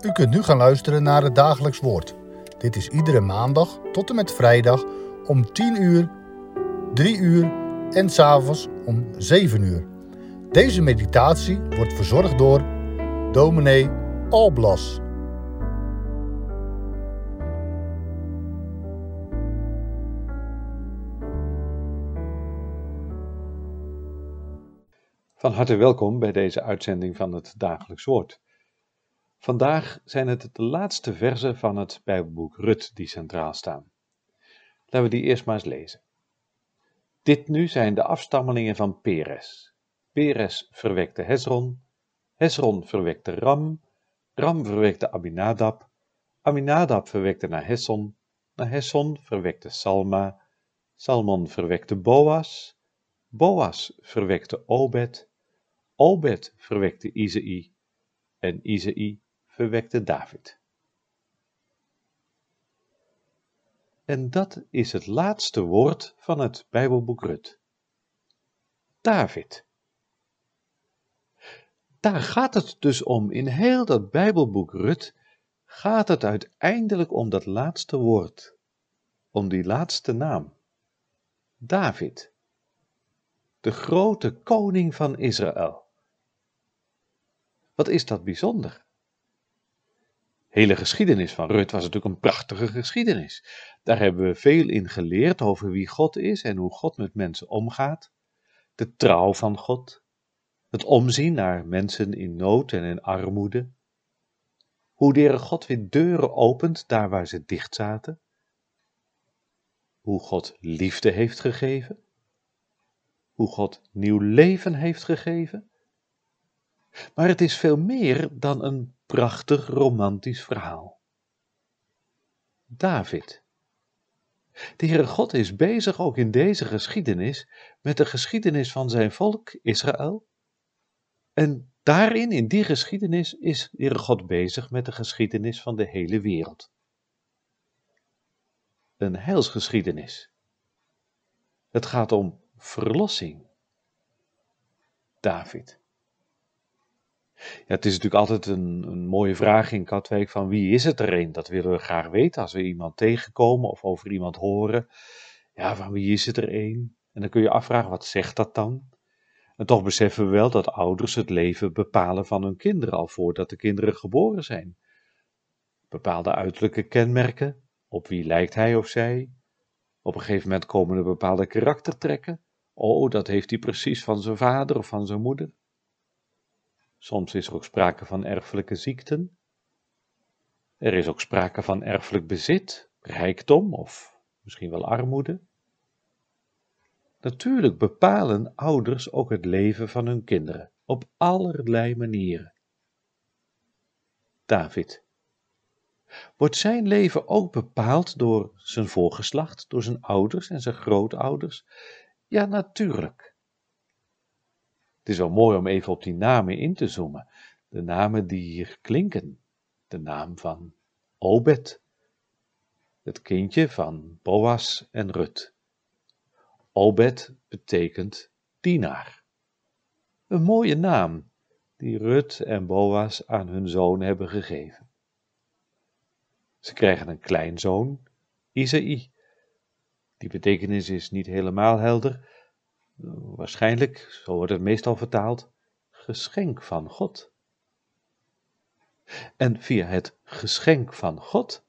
U kunt nu gaan luisteren naar het dagelijks woord. Dit is iedere maandag tot en met vrijdag om 10 uur, 3 uur en s'avonds om 7 uur. Deze meditatie wordt verzorgd door dominee Alblas. Van harte welkom bij deze uitzending van het Dagelijks Woord. Vandaag zijn het de laatste verzen van het Bijbelboek Rut die centraal staan. Laten we die eerst maar eens lezen. Dit nu zijn de afstammelingen van Peres. Peres verwekte Hezron, Hezron verwekte Ram, Ram verwekte Aminadab, Aminadab verwekte Nahesson, Nahesson verwekte Salma, Salmon verwekte Boas, Boas verwekte Obed, Obed verwekte Izei en Izei verwekte David. En dat is het laatste woord van het Bijbelboek Rut. David. Daar gaat het dus om. In heel dat Bijbelboek Rut gaat het uiteindelijk om dat laatste woord, om die laatste naam. David, de grote koning van Israël. Wat is dat bijzonder? Hele geschiedenis van Rut was natuurlijk een prachtige geschiedenis. Daar hebben we veel in geleerd over wie God is en hoe God met mensen omgaat. De trouw van God. Het omzien naar mensen in nood en in armoede. Hoe de God weer deuren opent daar waar ze dicht zaten. Hoe God liefde heeft gegeven. Hoe God nieuw leven heeft gegeven. Maar het is veel meer dan een prachtig romantisch verhaal. David. De Heere God is bezig ook in deze geschiedenis met de geschiedenis van zijn volk Israël. En daarin, in die geschiedenis, is de Heere God bezig met de geschiedenis van de hele wereld. Een heilsgeschiedenis. Het gaat om verlossing. David. Ja, het is natuurlijk altijd een, een, mooie vraag in Katwijk van wie is het er een? Dat willen we graag weten als we iemand tegenkomen of over iemand horen. Ja, van wie is het er een? En dan kun je afvragen, wat zegt dat dan? En toch beseffen we wel dat ouders het leven bepalen van hun kinderen al voordat de kinderen geboren zijn. Bepaalde uiterlijke kenmerken, op wie lijkt hij of zij? Op een gegeven moment komen er bepaalde karaktertrekken. Oh, dat heeft hij precies van zijn vader of van zijn moeder. Soms is er ook sprake van erfelijke ziekten. Er is ook sprake van erfelijk bezit, rijkdom of misschien wel armoede. Natuurlijk bepalen ouders ook het leven van hun kinderen op allerlei manieren. David. Wordt zijn leven ook bepaald door zijn voorgeslacht, door zijn ouders en zijn grootouders? Ja, natuurlijk. Het is wel mooi om even op die namen in te zoomen. De namen die hier klinken. De naam van Obed, het kindje van Boas en Rut. Obed betekent dienaar. Een mooie naam die Rut en Boas aan hun zoon hebben gegeven. Ze krijgen een kleinzoon, Isaï. Die betekenis is niet helemaal helder, waarschijnlijk, zo wordt het meestal vertaald, geschenk van God. En via het geschenk van God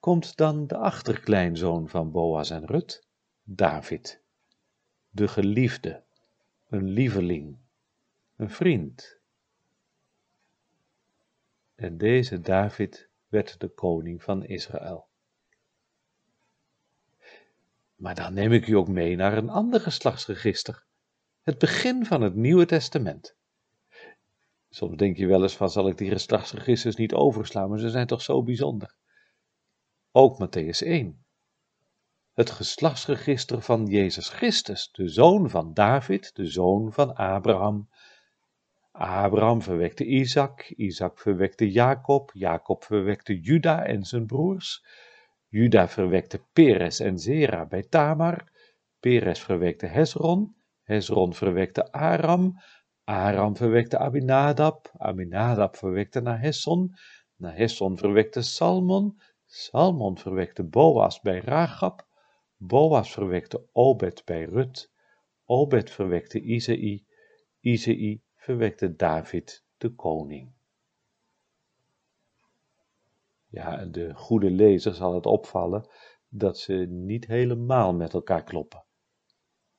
komt dan de achterkleinzoon van Boas en Rut, David, de geliefde, een lieveling, een vriend. En deze David werd de koning van Israël. Maar dan neem ik u ook mee naar een ander geslachtsregister, het begin van het Nieuwe Testament. Soms denk je wel eens van, zal ik die geslachtsregisters niet overslaan, maar ze zijn toch zo bijzonder. Ook Matthäus 1. Het geslachtsregister van Jezus Christus, de zoon van David, de zoon van Abraham. Abraham verwekte Isaac, Isaac verwekte Jacob, Jacob verwekte Juda en zijn broers. Juda verwekte Peres en Zera bij Tamar. Peres verwekte Hezron. Hezron verwekte Aram. Aram verwekte Aminadab. Aminadab verwekte Nahesson. Nahesson verwekte Salmon, Salmon verwekte Boas bij Ragab, Boas verwekte Obed bij Rut, Obed verwekte Izei, Izei verwekte David de koning. Ja, de goede lezer zal het opvallen dat ze niet helemaal met elkaar kloppen.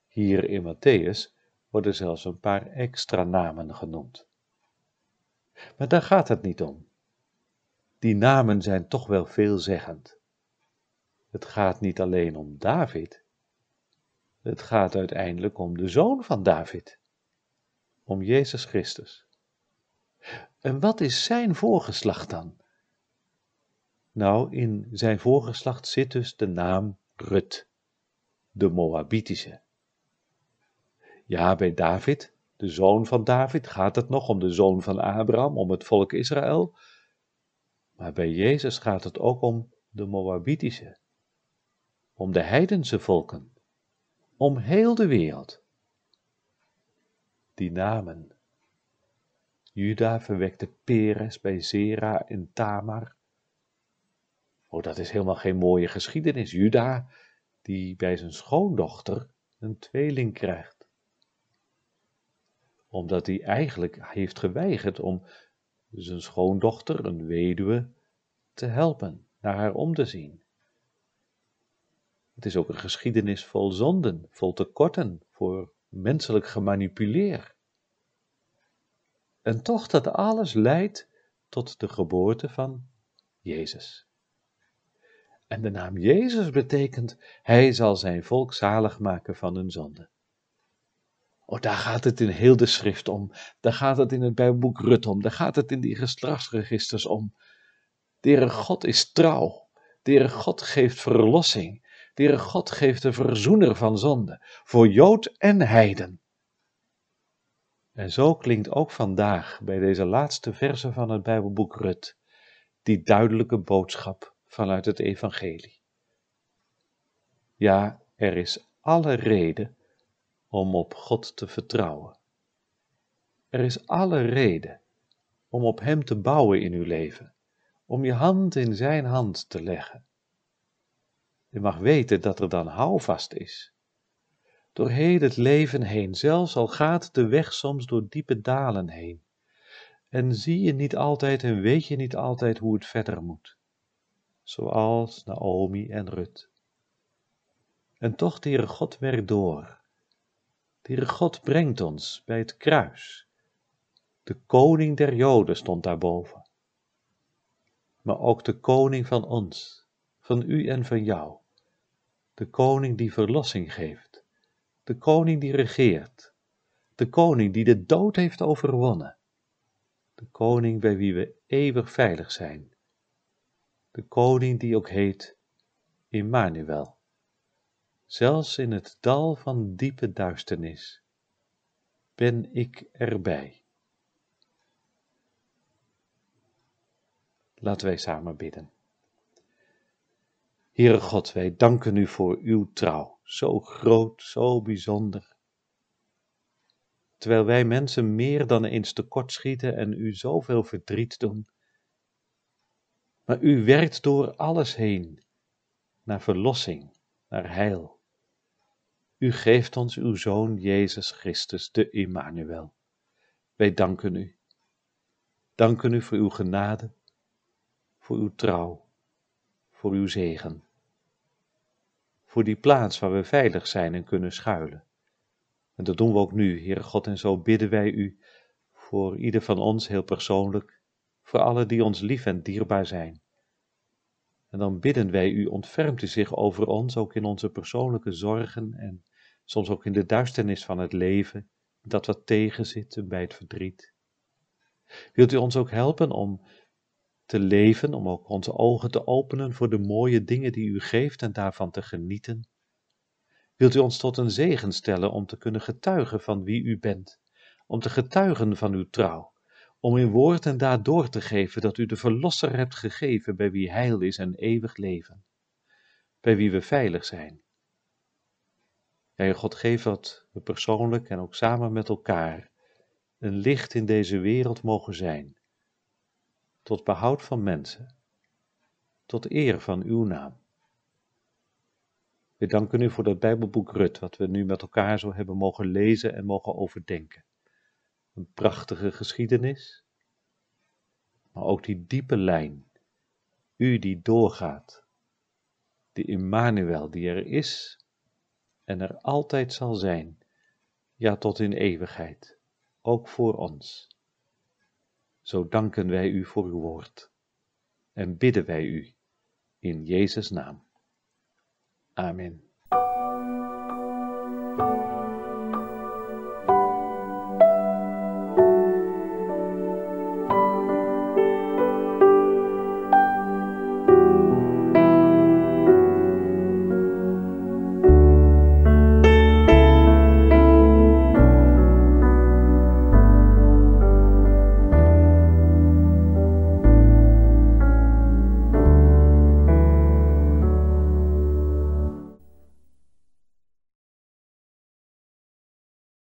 Hier in Matthäus worden zelfs een paar extra namen genoemd. Maar daar gaat het niet om. Die namen zijn toch wel veelzeggend. Het gaat niet alleen om David, het gaat uiteindelijk om de zoon van David, om Jezus Christus. En wat is zijn voorgeslacht dan? Nou, in zijn voorgeslacht zit dus de naam Rut, de Moabitische. Ja, bij David, de zoon van David, gaat het nog om de zoon van Abraham, om het volk Israël. Maar bij Jezus gaat het ook om de Moabitische, om de heidense volken, om heel de wereld. Die namen. Juda verwekte Peres bij Zera en Tamar. Oh, dat is helemaal geen mooie geschiedenis. Juda, die bij zijn schoondochter een tweeling krijgt. Omdat hij eigenlijk heeft geweigerd om zijn schoondochter, een weduwe, te helpen, naar haar om te zien. Het is ook een geschiedenis vol zonden, vol tekorten, voor menselijk gemanipuleer. En toch dat alles leidt tot de geboorte van Jezus. En de naam Jezus betekent, hij zal zijn volk zalig maken van hun zonde. Oh, daar gaat het in heel de schrift om. Daar gaat het in het Bijbelboek Rut om. Daar gaat het in die geslachtsregisters om. De Heere God is trouw. De God geeft verlossing. De God geeft de verzoener van zonde. Voor Jood en Heiden. En zo klinkt ook vandaag bij deze laatste verse van het Bijbelboek Rut die duidelijke boodschap vanuit het Evangelie. Ja, er is alle reden om op God te vertrouwen. Er is alle reden om op Hem te bouwen in uw leven, om je hand in Zijn hand te leggen. Je mag weten dat er dan houvast is. Door heel het leven heen, zelfs al gaat de weg soms door diepe dalen heen. En zie je niet altijd en weet je niet altijd hoe het verder moet zoals Naomi en Rut. En toch, Heere God werkt door. Heere God brengt ons bij het kruis. De koning der Joden stond daarboven. Maar ook de koning van ons, van u en van jou. De koning die verlossing geeft. De koning die regeert. De koning die de dood heeft overwonnen. De koning bij wie we eeuwig veilig zijn de koning die ook heet Immanuel. Zelfs in het dal van diepe duisternis ben ik erbij. Laten wij samen bidden. Heere God, wij danken u voor uw trouw, zo groot, zo bijzonder. Terwijl wij mensen meer dan eens tekortschieten en u zoveel verdriet doen, maar u werkt door alles heen naar verlossing, naar heil. U geeft ons uw Zoon Jezus Christus, de Immanuel. Wij danken u. Danken u voor uw genade, voor uw trouw, voor uw zegen. Voor die plaats waar we veilig zijn en kunnen schuilen. En dat doen we ook nu, Heere God, en zo bidden wij u voor ieder van ons heel persoonlijk voor alle die ons lief en dierbaar zijn. En dan bidden wij u, ontfermt u zich over ons, ook in onze persoonlijke zorgen en soms ook in de duisternis van het leven, dat wat tegenzit bij het verdriet. Wilt u ons ook helpen om te leven, om ook onze ogen te openen voor de mooie dingen die u geeft en daarvan te genieten? Wilt u ons tot een zegen stellen om te kunnen getuigen van wie u bent, om te getuigen van uw trouw, om in woord en daad door te geven dat u de Verlosser hebt gegeven bij wie heil is en eeuwig leven, bij wie we veilig zijn. Ja, God, geef dat we persoonlijk en ook samen met elkaar een licht in deze wereld mogen zijn, tot behoud van mensen, tot eer van uw naam. We danken u voor dat Bijbelboek Rut, wat we nu met elkaar zo hebben mogen lezen en mogen overdenken. Een prachtige geschiedenis, maar ook die diepe lijn, u die doorgaat, die Immanuel die er is en er altijd zal zijn, ja tot in eeuwigheid, ook voor ons. Zo danken wij u voor uw woord en bidden wij u in Jezus' naam. Amen.